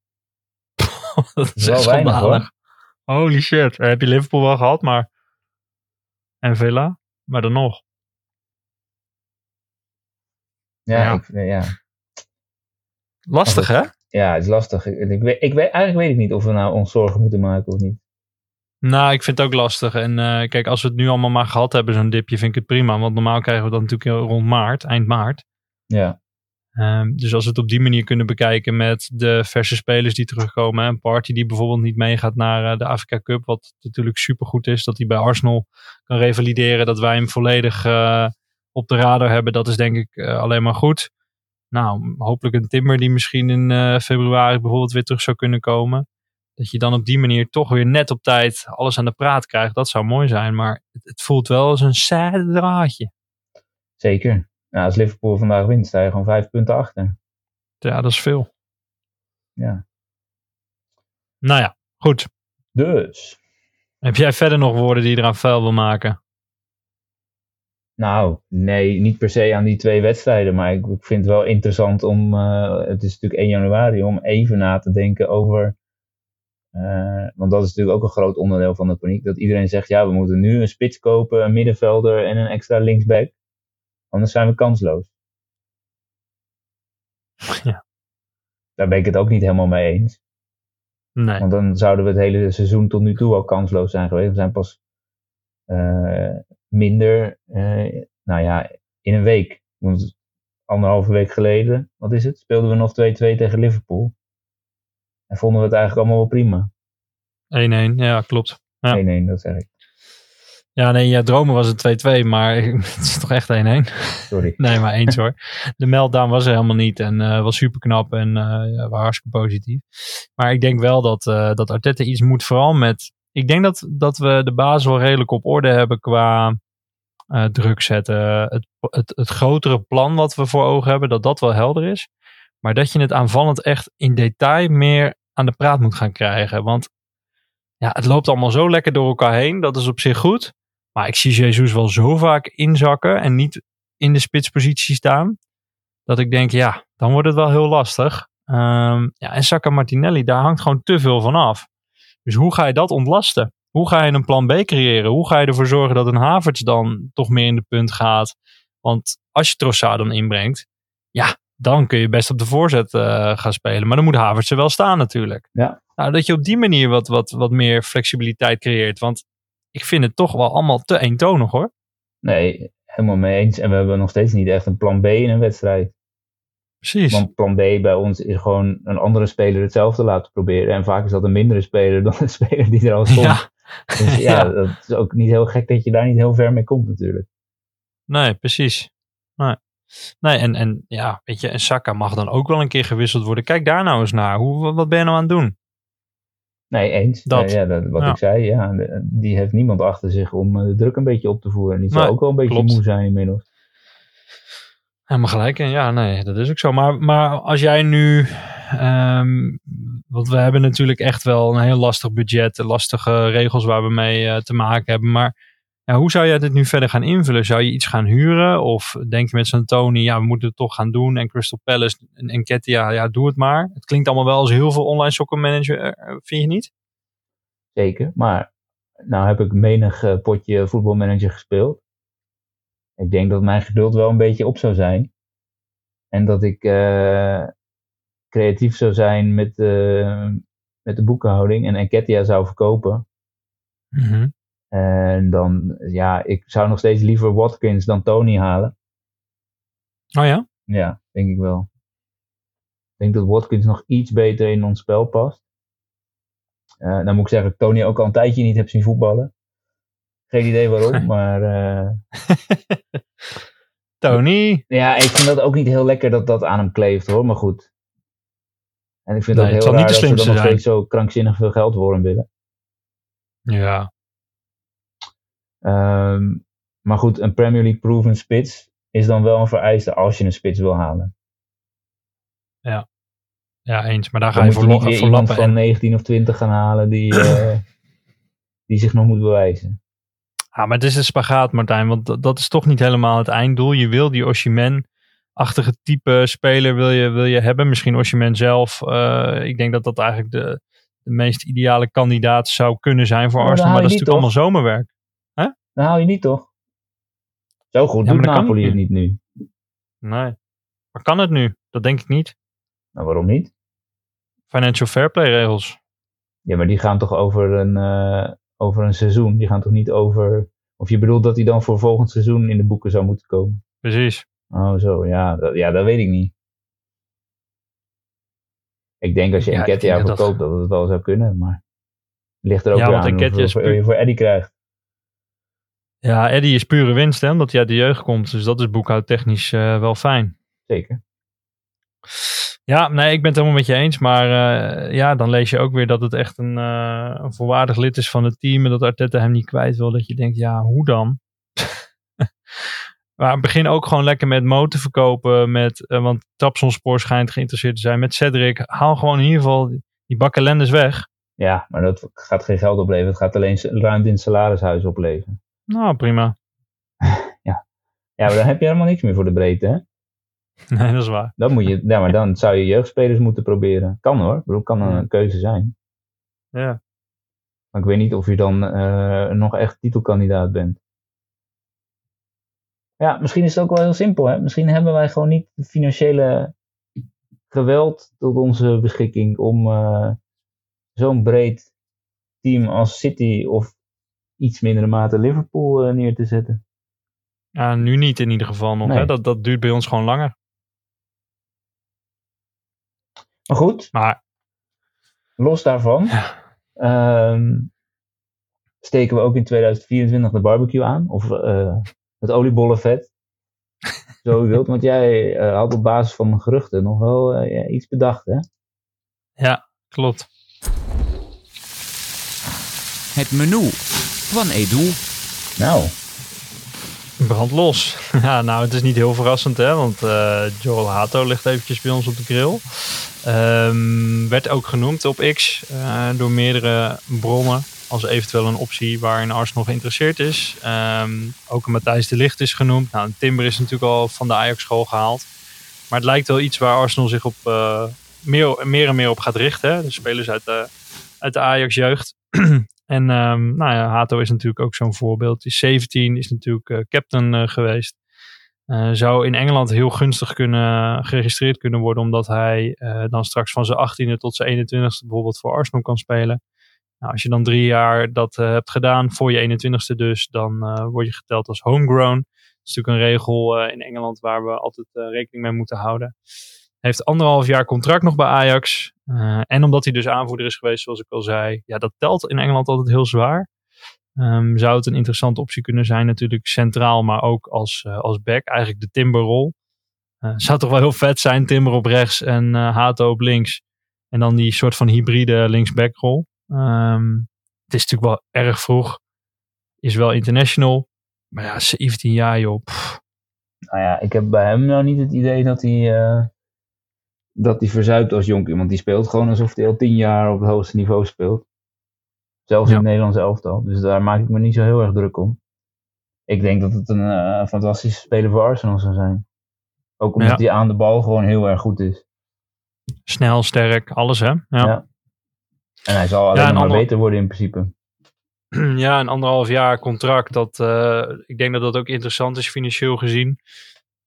dat is Wel echt weinig. Holy shit. Eh, Heb je Liverpool wel gehad, maar... En Villa? Maar dan nog. Ja, Ja. Ik, ja. Lastig, hè? ja het is lastig. Ik, ik weet, ik weet, eigenlijk weet ik niet of we nou ons zorgen moeten maken of niet. Nou, ik vind het ook lastig. En eh, kijk, als we het nu allemaal maar gehad hebben, zo'n dipje, vind ik het prima. Want normaal krijgen we dat natuurlijk rond maart, eind maart. Ja. Ehm, dus als we het op die manier kunnen bekijken met de verse spelers die terugkomen. Een Party die bijvoorbeeld niet meegaat naar eh, de Afrika Cup. Wat natuurlijk supergoed is. Dat hij bij Arsenal kan revalideren. Dat wij hem volledig eh, op de radar hebben. Dat is denk ik eh, alleen maar goed. Nou, hopelijk een Timmer die misschien in februari bijvoorbeeld weer terug zou kunnen komen. Dat je dan op die manier toch weer net op tijd alles aan de praat krijgt. Dat zou mooi zijn. Maar het, voelt wel als een saaie draadje. Zeker. Nou, als Liverpool vandaag wint, sta je gewoon vijf punten achter. Ja, dat is veel. Ja. Nou ja, goed. Dus, Heb jij verder nog woorden die je eraan vuil wil maken? nou, nee, niet per se aan die twee wedstrijden. Maar ik, ik vind het wel interessant om, eh, het is natuurlijk 1 januari, om even na te denken over. eh, want dat is natuurlijk ook een groot onderdeel van de paniek. Dat iedereen zegt, ja, we moeten nu een spits kopen, een middenvelder en een extra linksback. Anders zijn we kansloos. Ja. Daar ben ik het ook niet helemaal mee eens. Nee. Want dan zouden we het hele seizoen tot nu toe al kansloos zijn geweest. We zijn pas eh, minder, eh, nou ja, in een week. Want anderhalve week geleden, wat is het? Speelden we nog 2-2 tegen Liverpool. En vonden we het eigenlijk allemaal wel prima. 1-1, ja, klopt. Ja. 1-1, dat zeg ik. Ja, nee, ja, dromen was het 2-2, maar het is toch echt 1-1? Sorry. Nee, maar eens hoor. De meltdown was er helemaal niet en eh, was super knap en eh was hartstikke positief. Maar ik denk wel dat, eh, dat Arteta iets moet, vooral met... Ik denk dat, dat we de basis wel redelijk op orde hebben qua druk zetten. Het, het, het grotere plan wat we voor ogen hebben, dat dat wel helder is. Maar dat je het aanvallend echt in detail meer aan de praat moet gaan krijgen. Want ja, het loopt allemaal zo lekker door elkaar heen. Dat is op zich goed. Maar ik zie Jesus wel zo vaak inzakken en niet in de spitspositie staan. Dat ik denk, ja, dan wordt het wel heel lastig. Ehm, ja, en Saka Martinelli, daar hangt gewoon te veel van af. Dus hoe ga je dat ontlasten? Hoe ga je een plan B creëren? Hoe ga je ervoor zorgen dat een Havertz dan toch meer in de punt gaat? Want als je Trossard dan inbrengt, ja, dan kun je best op de voorzet eh, gaan spelen. Maar dan moet Havertz er wel staan natuurlijk. Ja. Nou, dat je op die manier wat, wat, wat meer flexibiliteit creëert. Want ik vind het toch wel allemaal te eentonig hoor. Nee, helemaal mee eens. En we hebben nog steeds niet echt een plan B in een wedstrijd. Precies. Want plan B bij ons is gewoon een andere speler hetzelfde laten proberen. En vaak is dat een mindere speler dan een speler die er al stond. ja, Dus ja, Ja. dat is ook niet heel gek dat je daar niet heel ver mee komt natuurlijk. nee, precies. Nee. Nee, en, en ja, weet je, en Saka mag dan ook wel een keer gewisseld worden. Kijk daar nou eens naar. Hoe, wat ben je nou aan het doen? Nee, eens. Dat. Ja, wat Ja. ik zei, ja, die heeft niemand achter zich om eh, de druk een beetje op te voeren. En die Nee, ook wel een beetje klopt. moe zijn inmiddels. Helemaal gelijk. En ja, nee, dat is ook zo. Maar, maar als jij nu. ehm, want we hebben natuurlijk echt wel een heel lastig budget. Lastige regels waar we mee eh, te maken hebben. Maar ja, hoe zou jij dit nu verder gaan invullen? Zou je iets gaan huren? Of denk je met zo'n Tony, ja, we moeten het toch gaan doen. En Crystal Palace en Enketia, ja, doe het maar. Het klinkt allemaal wel als heel veel online soccer manager, eh, vind je niet? Zeker. Maar nou heb ik menig eh, potje voetbalmanager gespeeld. Ik denk dat mijn geduld wel een beetje op zou zijn. En dat ik eh, creatief zou zijn met, eh, met de boekhouding. En Enketia zou verkopen. En dan, ja, ik zou nog steeds liever Watkins dan Tony halen. Oh ja? Ja, denk ik wel. Ik denk dat Watkins nog iets beter in ons spel past. Eh dan moet ik zeggen dat ik Tony ook al een tijdje niet heb zien voetballen. Geen idee waarom, maar eh, Tony. ja, ik vind dat ook niet heel lekker dat dat aan hem kleeft hoor, maar goed. En ik vind het ook zal heel niet raar dat ze dan nog steeds zo krankzinnig veel geld voor hem willen. Ja. Ehm, maar goed, een Premier League proven spits is dan wel een vereiste als je een spits wil halen. Ja, eens. Maar daar ga Dan je voor, niet weer iemand van En, 19 of 20 gaan halen die, eh, die zich nog moet bewijzen. ja, maar het is een spagaat, Martijn. Want dat, dat is toch niet helemaal het einddoel. Je wil die Oshiman-achtige type speler wil je, wil je hebben. Misschien Oshiman zelf. eh, ik denk dat dat eigenlijk de, de meest ideale kandidaat zou kunnen zijn voor Maar Arsenal. Maar dat is natuurlijk allemaal zomerwerk. Dan haal je niet toch? Zo goed Ja, doet Napoli het niet nu. Nee. Maar kan het nu? Dat denk ik niet. Nou, waarom niet? Financial fair play regels. Ja, maar die gaan toch over een, eh, over een seizoen. Die gaan toch niet over... Of je bedoelt dat hij dan voor volgend seizoen in de boeken zou moeten komen? Precies. Oh, zo. Ja, dat, ja, dat weet ik niet. Ik denk als je Ja, een ik denk dat dat- verkoopt dat het wel zou kunnen, maar... Ligt er ook Ja, aan hoeveel je voor Eddie krijgt. Ja, Eddie is pure winst, hè, omdat hij uit de jeugd komt. Dus dat is boekhoudtechnisch eh wel fijn. Zeker. Ja, nee, ik ben het helemaal met je eens. Maar eh, ja, dan lees je ook weer dat het echt een, eh, een volwaardig lid is van het team. En dat Arteta hem niet kwijt wil. Dat je denkt, ja, hoe dan? maar begin ook gewoon lekker met Mo te verkopen. Met, want Trabzonspor schijnt geïnteresseerd te zijn. Met Cedric. Haal gewoon in ieder geval die bakkelendes weg. Ja, maar dat gaat geen geld opleveren. Het gaat alleen ruimte in het salarishuis opleveren. Nou, prima. Ja, maar dan heb je helemaal niks meer voor de breedte, hè? Nee, dat is waar. Dan moet je, ja, maar dan zou je jeugdspelers moeten proberen. Kan hoor, bedoel, kan een keuze zijn. Ja. Maar ik weet niet of je dan eh, nog echt titelkandidaat bent. Ja, misschien is het ook wel heel simpel. Hè? Misschien hebben wij gewoon niet de financiële geweld tot onze beschikking om eh, zo'n breed team als City of iets mindere mate Liverpool eh, neer te zetten. Ja, nu niet in ieder geval nog. Nee. Hè? Dat, dat duurt bij ons gewoon langer. Maar goed, Maar los daarvan ehm, steken we ook in 2024 de barbecue aan. Of eh, het oliebollenvet. Zo u wilt. Want jij eh, had op basis van geruchten nog wel eh, ja, iets bedacht, hè? ja, klopt. Het menu van Edu. Nou, Brand los. Ja, nou, het is niet heel verrassend, hè, want eh, Joel Hato ligt eventjes bij ons op de grill. Ehm, werd ook genoemd op X eh, door meerdere bronnen als eventueel een optie waarin Arsenal geïnteresseerd is. Ehm, ook een Matthijs de Ligt is genoemd. Nou, Timber is natuurlijk al van de Ajax-school gehaald. Maar het lijkt wel iets waar Arsenal zich op eh, meer, meer en meer op gaat richten. Hè. De spelers uit de, uit de Ajax-jeugd. En ehm, nou ja, Hato is natuurlijk ook zo'n voorbeeld. Die is 17, is natuurlijk eh, captain eh, geweest. Eh, zou in Engeland heel gunstig kunnen, geregistreerd kunnen worden, omdat hij dan straks van zijn 18e tot zijn 21e bijvoorbeeld voor Arsenal kan spelen. Nou, als je dan drie jaar dat hebt gedaan, voor je 21ste dus, dan word je geteld als homegrown. Dat is natuurlijk een regel in Engeland waar we altijd rekening mee moeten houden. Heeft anderhalf jaar contract nog bij Ajax. Eh, en omdat hij dus aanvoerder is geweest, zoals ik al zei. Ja, dat telt in Engeland altijd heel zwaar. Ehm, zou het een interessante optie kunnen zijn, natuurlijk centraal, maar ook als, eh, als back. Eigenlijk de Timberrol. Eh zou toch wel heel vet zijn, Timber op rechts en Hato op links. En dan die soort van hybride linksbackrol. Ehm het is natuurlijk wel erg vroeg. Is wel international. Maar ja, 17 jaar joh. Pff, nou ja, ik heb bij hem nou niet het idee dat hij, dat hij verzuipt als jonkie. Want die speelt gewoon alsof hij al tien jaar op het hoogste niveau speelt. Zelfs in het Nederlands elftal. Dus daar maak ik me niet zo heel erg druk om. Ik denk dat het een eh, fantastische speler voor Arsenal zou zijn. Ook omdat Ja. hij aan de bal gewoon heel erg goed is. snel, sterk, alles hè. Ja. Ja. En hij zal alleen maar ander- beter worden in principe. ja, een anderhalf jaar contract. Dat, eh, ik denk dat dat ook interessant is financieel gezien.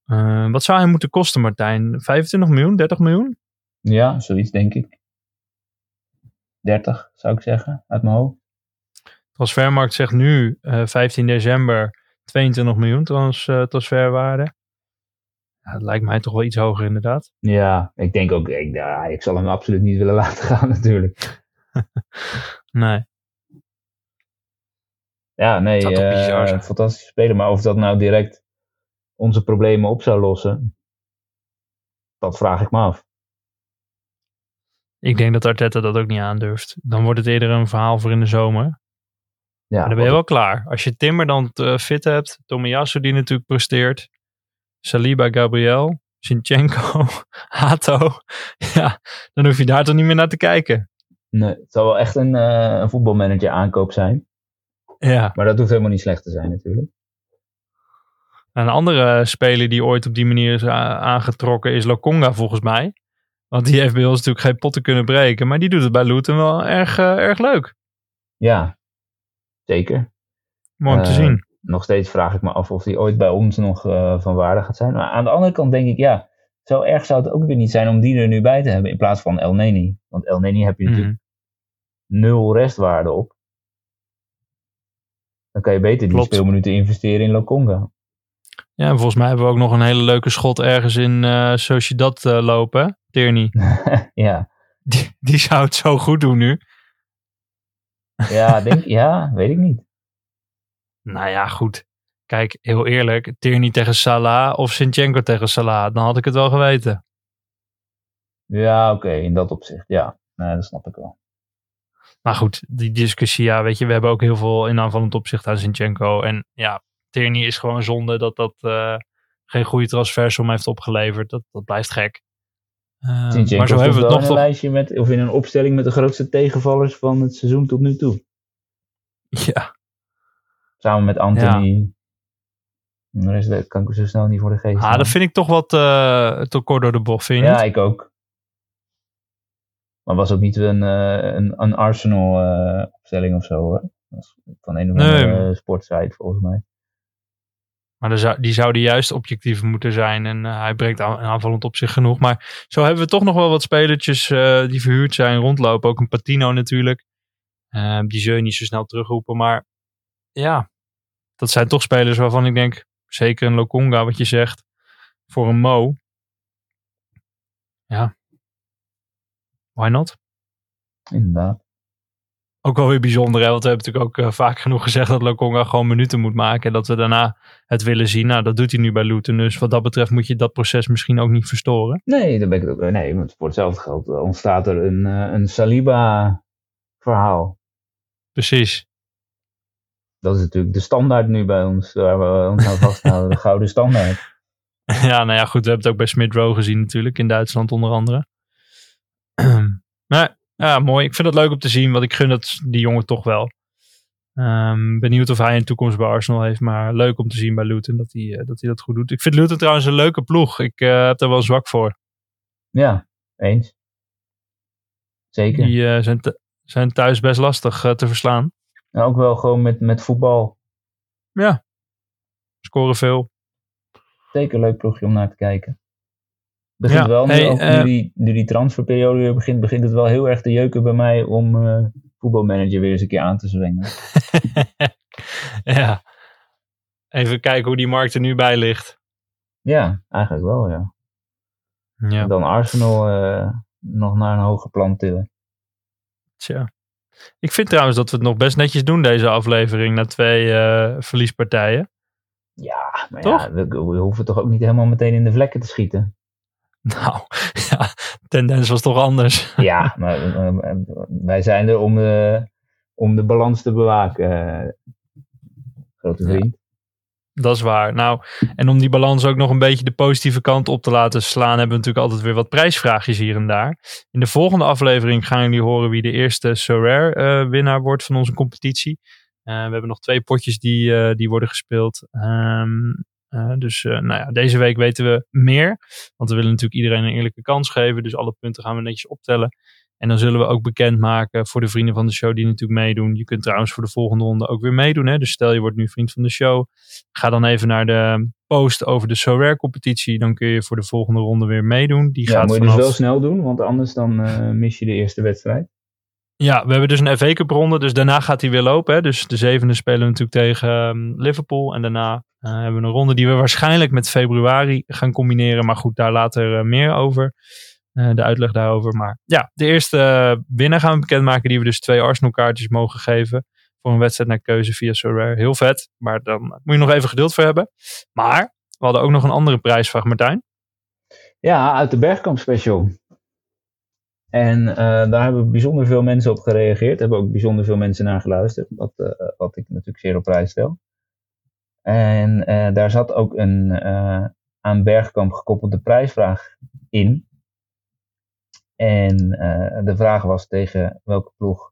Eh, wat zou hij moeten kosten, Martijn? 25 miljoen, 30 miljoen? Ja, zoiets denk ik. 30 zou ik zeggen, uit mijn hoofd. Transfermarkt zegt nu, eh, 15 december, 22 miljoen trans, eh, transferwaarde. Ja, dat lijkt mij toch wel iets hoger inderdaad. Ja, ik denk ook, ik, ja, ik zal hem absoluut niet willen laten gaan natuurlijk. Nee. Ja, nee, Zou toch eh, bizar zijn? fantastische speler. Maar of dat nou direct onze problemen op zou lossen, dat vraag ik me af. Ik denk dat Arteta dat ook niet aandurft. Dan wordt het eerder een verhaal voor in de zomer. Ja, Maar dan ben je wel klaar. Als je Timmer dan eh, fit hebt, Tomiyasu die natuurlijk presteert, Saliba, Gabriel, Zinchenko, Hato. Ja, dan hoef je daar toch niet meer naar te kijken. nee, het zal wel echt een, eh, een voetbalmanager aankoop zijn. Ja. Maar dat hoeft helemaal niet slecht te zijn natuurlijk. Een andere speler die ooit op die manier is aangetrokken is Lokonga volgens mij. Want die heeft bij ons natuurlijk geen potten kunnen breken. Maar die doet het bij Luton wel erg, eh, erg leuk. Ja, zeker. Mooi om te Eh, zien. Nog steeds vraag ik me af of hij ooit bij ons nog eh, van waarde gaat zijn. Maar aan de andere kant denk ik, ja, zo erg zou het ook weer niet zijn om die er nu bij te hebben in plaats van El Neni. Want El Neni heb je natuurlijk Mhm. nul restwaarde op. Dan kan je beter die speelminuten investeren in Lokonga. Ja, en volgens mij hebben we ook nog een hele leuke schot ergens in eh Sociedad eh lopen. Tierney. ja. Die, die zou het zo goed doen nu. Ja, denk, ja, weet ik niet. Nou ja, goed. Kijk, heel eerlijk. Tierney tegen Salah of Sinchenko tegen Salah. Dan had ik het wel geweten. Ja, oké, in dat opzicht. Ja, nee, dat snap ik wel. Maar goed, die discussie, ja, weet je, we hebben ook heel veel in aanvallend opzicht aan Sinchenko. En ja, Tierney is gewoon zonde dat dat eh, geen goede transfersom heeft opgeleverd. Dat, dat blijft gek. Eh, Zinchenko maar zo hebben we het nog een toch. lijstje met, of in een opstelling met de grootste tegenvallers van het seizoen tot nu toe. Ja, Samen met Anthony. En De rest weet- kan ik er zo snel niet voor de geest. ah, dat vind ik toch wat eh te kort door de bocht, vind je Ja, niet? ik ook. Maar was ook niet een, eh, een, een Arsenal eh, opstelling of zo hoor. Dat was van een of Nee, andere maar- sportsite volgens mij. Maar zou, die zouden juist objectief moeten zijn. En eh, hij aan, aanvallend op zich genoeg. Maar zo hebben we toch nog wel wat spelertjes eh, die verhuurd zijn rondlopen. Ook een Patino natuurlijk. Eh, die zul je niet zo snel terugroepen. Maar ja, dat zijn toch spelers waarvan ik denk... Zeker een Lokonga, wat je zegt. Voor een Mo. Ja. Why not? Inderdaad. Ook wel weer bijzonder, hè? want we hebben natuurlijk ook eh, vaak genoeg gezegd dat Lokonga gewoon minuten moet maken. En dat we daarna het willen zien. Nou, dat doet hij nu bij Luton. Dus wat dat betreft moet je dat proces misschien ook niet verstoren. Nee, dan ben ik het ook. Nee, want voor hetzelfde geld eh, ontstaat er een, eh, een Saliba-verhaal. Precies. Dat is natuurlijk de standaard nu bij ons, waar we ons aan vasthouden. De gouden standaard. Ja, nou ja, goed. We hebben het ook bij Smith Rowe gezien natuurlijk. In Duitsland onder andere. maar ja, mooi. Ik vind het leuk om te zien. Want ik gun het die jongen toch wel. Ehm, benieuwd of hij een toekomst bij Arsenal heeft. Maar leuk om te zien bij Luton dat hij, eh, dat, hij dat goed doet. Ik vind Luton trouwens een leuke ploeg. Ik eh, heb daar wel zwak voor. Ja, eens. Zeker. Die eh, zijn, zijn thuis best lastig te verslaan. En ook wel gewoon met, met voetbal. Ja. Scoren veel. Zeker een leuk ploegje om naar te kijken. Begint Ja, wel, nu, ook eh, nu, die, nu die transferperiode weer begint, begint het wel heel erg te jeuken bij mij om eh, voetbalmanager weer eens een keer aan te zwingen. ja. Even kijken hoe die markt er nu bij ligt. Ja, eigenlijk wel, ja. Ja. Dan Arsenal eh, nog naar een hoger plan tillen. Tja. Ik vind trouwens dat we het nog best netjes doen deze aflevering na twee verliespartijen. Ja, maar Toch? ja, we, we hoeven toch ook niet helemaal meteen in de vlekken te schieten. Nou, ja, tendens was toch anders. Ja, maar eh, eh, wij zijn er om de, om de balans te bewaken, eh, grote vriend. Dat is waar. Nou, en om die balans ook nog een beetje de positieve kant op te laten slaan, hebben we natuurlijk altijd weer wat prijsvraagjes hier en daar. In de volgende aflevering gaan jullie horen wie de eerste Sorare eh winnaar wordt van onze competitie. Eh, we hebben nog twee potjes die, eh, die worden gespeeld. Ehm, eh, dus eh, nou ja, deze week weten we meer. Want we willen natuurlijk iedereen een eerlijke kans geven. Dus alle punten gaan we netjes optellen. En dan zullen we ook bekendmaken voor de vrienden van de show die natuurlijk meedoen. Je kunt trouwens voor de volgende ronde ook weer meedoen. Hè? Dus stel je wordt nu vriend van de show. Ga dan even naar de post over de SoRare competitie. Dan kun je voor de volgende ronde weer meedoen. Die Ja, gaat moet je vanaf... dus wel snel doen, want anders dan eh, mis je de eerste wedstrijd. Ja, we hebben dus een FA Cup ronde. Dus daarna gaat hij weer lopen. Hè? Dus de zevende spelen we natuurlijk tegen ehm, Liverpool. En daarna hebben we een ronde die we waarschijnlijk met februari gaan combineren. Maar goed, daar later eh, meer over. Eh, de uitleg daarover. Maar ja, de eerste winnaar gaan we bekendmaken. Die we dus twee Arsenal kaartjes mogen geven. Voor een wedstrijd naar keuze via SoRare. Heel vet. Maar dan moet je nog even geduld voor hebben. Maar we hadden ook nog een andere prijsvraag, Martijn. Ja, uit de Bergkamp special. En daar hebben bijzonder veel mensen op gereageerd. Hebben ook bijzonder veel mensen naar geluisterd. Wat, wat ik natuurlijk zeer op prijs stel. En eh, daar zat ook een eh, aan Bergkamp gekoppelde prijsvraag in. En eh, de vraag was tegen welke ploeg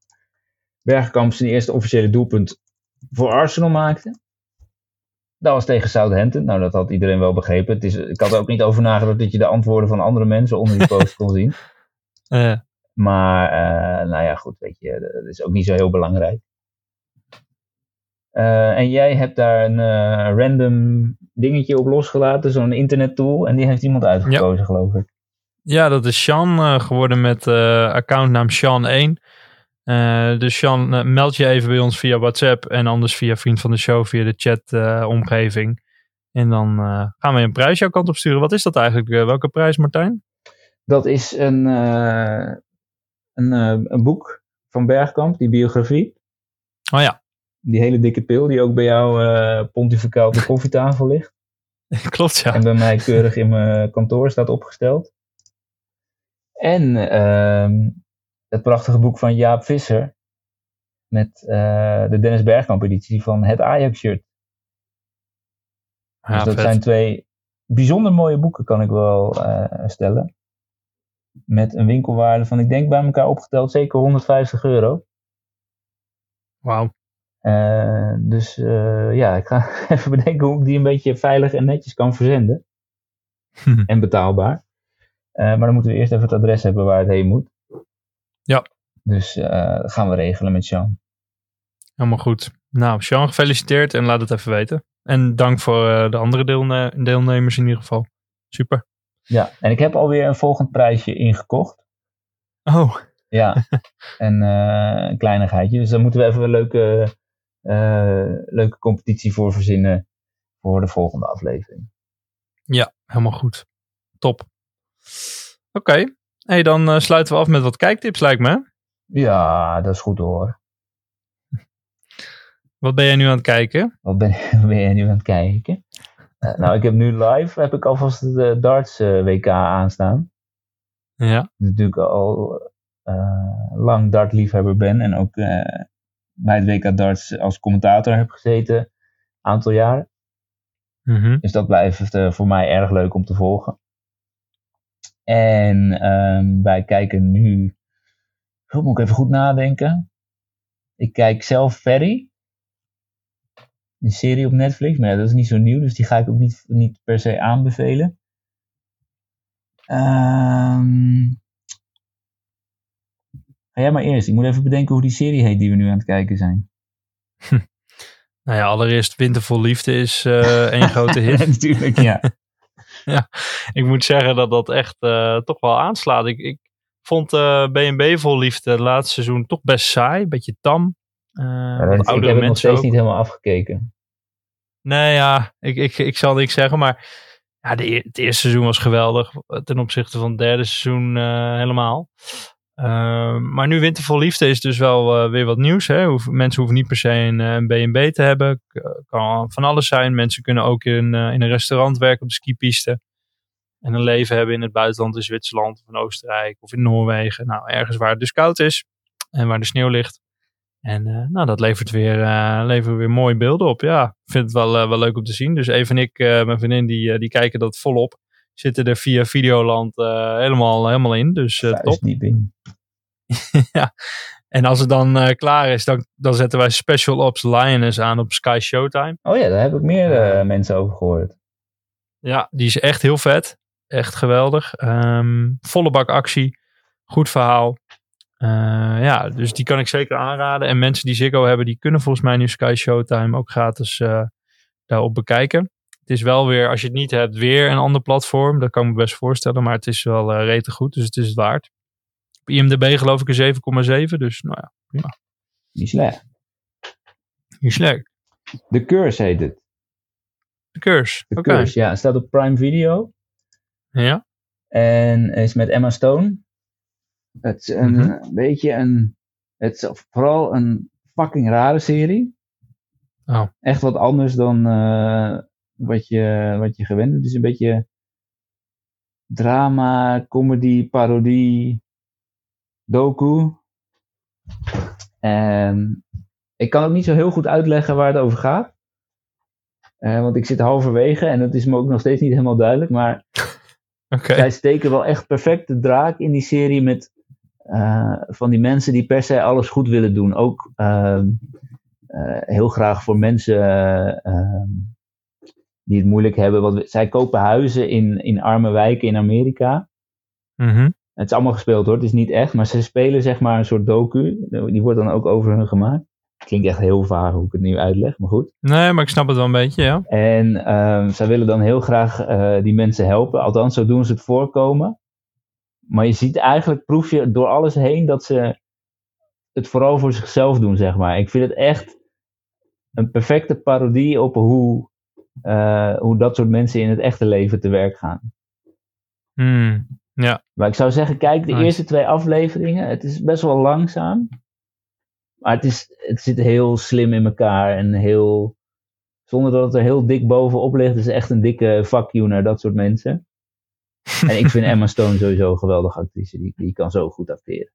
Bergkamp zijn eerste officiële doelpunt voor Arsenal maakte. Dat was tegen Southampton. Nou, dat had iedereen wel begrepen. Het is, ik had er ook niet over nagedacht dat je de antwoorden van andere mensen onder die post kon zien. Maar, nou ja, goed, weet je, dat is ook niet zo heel belangrijk. Eh, en jij hebt daar een eh, random dingetje op losgelaten, zo'n internettool. En die heeft iemand uitgekozen, geloof ik. Ja, dat is Sean eh, geworden met accountnaam Sean1. Eh, dus Sean, meld je even bij ons via WhatsApp en anders via Vriend van de Show, via de chat-omgeving. en dan gaan we een prijs jouw kant op sturen. Wat is dat eigenlijk? Welke prijs, Martijn? Dat is een, een, een boek van Bergkamp, die biografie. Oh ja, Die hele dikke pil die ook bij jou eh pontificaal op de koffietafel ligt. klopt ja. En bij mij keurig in mijn kantoor staat opgesteld. En ehm, het prachtige boek van Jaap Visser. Met eh, de Dennis Bergkamp editie van het Ajax shirt. Ja, dus dat vet. zijn twee bijzonder mooie boeken, kan ik wel eh, stellen. Met een winkelwaarde van, ik denk bij elkaar opgeteld, zeker 150 euro. Wauw. Eh, dus eh, ja, ik ga even bedenken hoe ik die een beetje veilig en netjes kan verzenden. en betaalbaar. Eh, maar dan moeten we eerst even het adres hebben waar het heen moet. Ja. Dus dat gaan we regelen met Sean. Helemaal goed. Nou, Sean, gefeliciteerd en laat het even weten. En dank voor de andere deelne- deelnemers in ieder geval. Super. Ja, en ik heb alweer een volgend prijsje ingekocht. Oh, Ja, en een kleinigheidje. Dus daar moeten we even een leuke, leuke competitie voor verzinnen voor de volgende aflevering. ja, helemaal goed. Top. Oké. Hey, dan eh, sluiten we af met wat kijktips, lijkt me. Ja, dat is goed hoor. Wat ben jij nu aan het kijken? Wat ben, ben jij nu aan het kijken? Eh, nou, ik heb nu live, heb ik alvast de darts eh, WK aanstaan. Ja. Ik natuurlijk al eh, lang dartliefhebber ben en ook eh, bij het WK darts als commentator heb gezeten. Een aantal jaren. Mhm. Dus dat blijft eh, voor mij erg leuk om te volgen. En ehm, wij kijken nu. Goed, moet ik even goed nadenken. Ik kijk zelf Ferry. Een serie op Netflix. Maar ja, dat is niet zo nieuw, dus die ga ik ook niet, niet per se aanbevelen. Ehm ga jij maar eerst. Ik moet even bedenken hoe die serie heet die we nu aan het kijken zijn. Nou ja, allereerst Wintervol Liefde is eh één grote hit. Natuurlijk, ja. ik moet zeggen dat dat echt eh, toch wel aanslaat. Ik, ik vond eh B&B Vol Liefde het laatste seizoen toch best saai. Beetje tam. Eh, Ja, dat- ik heb het nog steeds ook. niet helemaal afgekeken. Nee, ja, ik, ik, ik zal niks zeggen, maar ja, de, het eerste seizoen was geweldig ten opzichte van het derde seizoen eh, helemaal. Ehm, maar nu Wintervol Liefde is dus wel eh, weer wat nieuws. Hè? Mensen hoeven niet per se een, eh, een B&B te hebben. K- kan van alles zijn. Mensen kunnen ook in, eh, in een restaurant werken op de skipiste. En een leven hebben in het buitenland, in Zwitserland of in Oostenrijk of in Noorwegen. Nou, ergens waar het dus koud is en waar de sneeuw ligt. En eh, nou, dat levert weer, eh, levert weer mooie beelden op. Ja, ik vind het wel, eh, wel leuk om te zien. Dus Eve en ik, eh, mijn vriendin, die, eh, die kijken dat volop. Zitten er via Videoland eh, helemaal, helemaal in. Dus eh, top. Ja. En als het dan eh, klaar is, dan, dan zetten wij Special Ops Lioness aan op Sky Showtime. Oh ja, daar heb ik meer mensen over gehoord. Ja, die is echt heel vet. Echt geweldig. Ehm, volle bak actie. Goed verhaal. Ja, dus die kan ik zeker aanraden. En mensen die Ziggo hebben, die kunnen volgens mij nu Sky Showtime ook gratis daarop bekijken. Het is wel weer, als je het niet hebt, weer een ander platform. Dat kan ik me best voorstellen. Maar het is wel eh rete goed, dus het is het waard. Op IMDb geloof ik een 7,7. Dus nou ja, prima. Niet slecht. Niet slecht. The Curse heet het. De curse. The Oké. Curse, ja. Het staat op Prime Video. Ja. En is met Emma Stone. Het is een Mhm. beetje een... Het is vooral een fucking rare serie. Oh. Echt wat anders dan eh, wat, je, wat je gewend bent. Het is een beetje drama, comedy, parodie, doku. En ik kan ook niet zo heel goed uitleggen waar het over gaat. Eh, want ik zit halverwege en het is me ook nog steeds niet helemaal duidelijk. Maar Oké. zij steken wel echt perfect de draak in die serie met eh, van die mensen die per se alles goed willen doen. Ook ehm, eh, heel graag voor mensen eh, ehm, die het moeilijk hebben. Want we- zij kopen huizen in, in arme wijken in Amerika. Mhm. Het is allemaal gespeeld hoor, het is niet echt. Maar ze spelen zeg maar een soort docu. Die wordt dan ook over hun gemaakt. Klinkt echt heel vaag hoe ik het nu uitleg, maar goed. Nee, maar ik snap het wel een beetje, ja. En ehm, zij willen dan heel graag eh, die mensen helpen. Althans, zo doen ze het voorkomen. Maar je ziet eigenlijk, proef je door alles heen dat ze het vooral voor zichzelf doen, zeg maar. Ik vind het echt een perfecte parodie op hoe, eh, hoe dat soort mensen in het echte leven te werk gaan. Hmm, ja, Maar ik zou zeggen, kijk de Nice. eerste twee afleveringen. Het is best wel langzaam. Maar het, is, het zit heel slim in elkaar en heel... Zonder dat het er heel dik bovenop ligt. Het is echt een dikke fuck you naar dat soort mensen. En ik vind Emma Stone sowieso een geweldige actrice. Die, die kan zo goed acteren.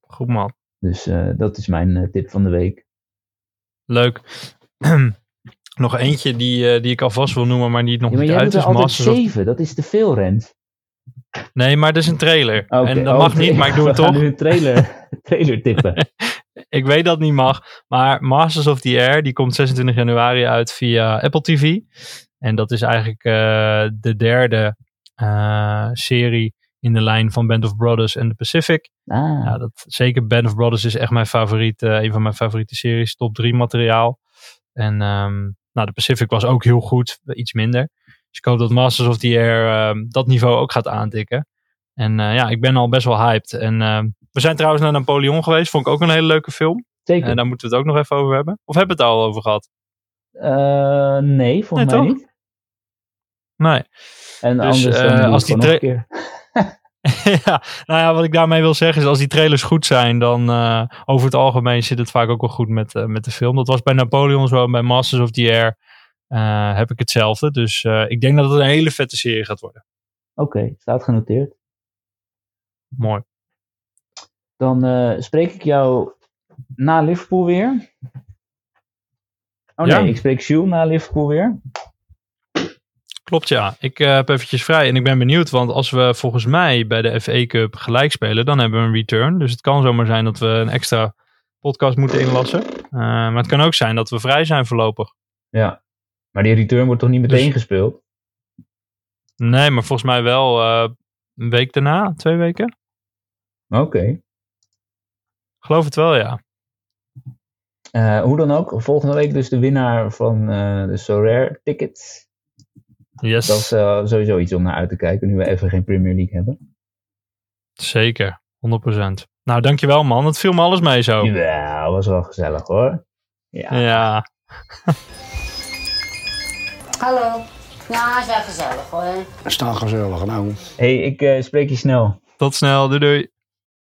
goed man. Dus eh, dat is mijn eh, tip van de week. Leuk. Nog eentje die, eh, die ik alvast wil noemen, maar die nog Ja, maar niet uit is. Masters of... zeven. Dat is te veel, Rent. Nee, maar dat is een trailer. En dat oh, mag niet, maar ik doe het toch. nu een trailer, trailer tippen. Ik weet dat het niet mag, maar Masters of the Air, die komt 26 januari uit via Apple TV. En dat is eigenlijk eh, de derde eh, serie in de lijn van Band of Brothers en The Pacific. Ah, Ja, dat, zeker Band of Brothers is echt mijn favoriet, een van mijn favoriete series, top 3 materiaal. En ehm, nou, The Pacific was ook heel goed, iets minder. Dus ik hoop dat Masters of the Air ehm, dat niveau ook gaat aantikken. En eh, ja, ik ben al best wel hyped. En ehm, we zijn trouwens naar Napoleon geweest, vond ik ook een hele leuke film. zeker. En daar moeten we het ook nog even over hebben. Of hebben we het al over gehad? Eh, nee, volgens Nee, mij toch? niet. Nee. En Dus, anders eh, als die nog een keer. ja, nou ja, wat ik daarmee wil zeggen is, als die trailers goed zijn, dan eh, over het algemeen zit het vaak ook wel goed met, eh, met de film. Dat was bij Napoleon zo, en bij Masters of the Air eh, heb ik hetzelfde. Dus ik denk dat het een hele vette serie gaat worden. Oké, staat genoteerd. Mooi. Dan spreek ik jou na Liverpool weer. Oh Ja. nee, ik spreek Jules na Liverpool weer. Klopt ja. Ik eh, heb eventjes vrij en ik ben benieuwd, want als we volgens mij bij de FA Cup gelijk spelen, dan hebben we een return. Dus het kan zomaar zijn dat we een extra podcast moeten inlassen. Eh, maar het kan ook zijn dat we vrij zijn voorlopig. Ja. Maar die return wordt toch niet meteen Dus- gespeeld? Nee, maar volgens mij wel eh, een week daarna, twee weken. Oké. Geloof het wel, ja. Hoe dan ook, volgende week dus de winnaar van de Sorare tickets. Yes. Dat is eh, sowieso iets om naar uit te kijken, nu we even geen Premier League hebben. Zeker, 100%. Nou, dankjewel man. Het viel me alles mee zo. Ja, was wel gezellig hoor. Ja. Ja, Hallo. Ja, is wel gezellig hoor. Staan gezellig nou. hey, ik eh, spreek je snel. tot snel. Doei doei.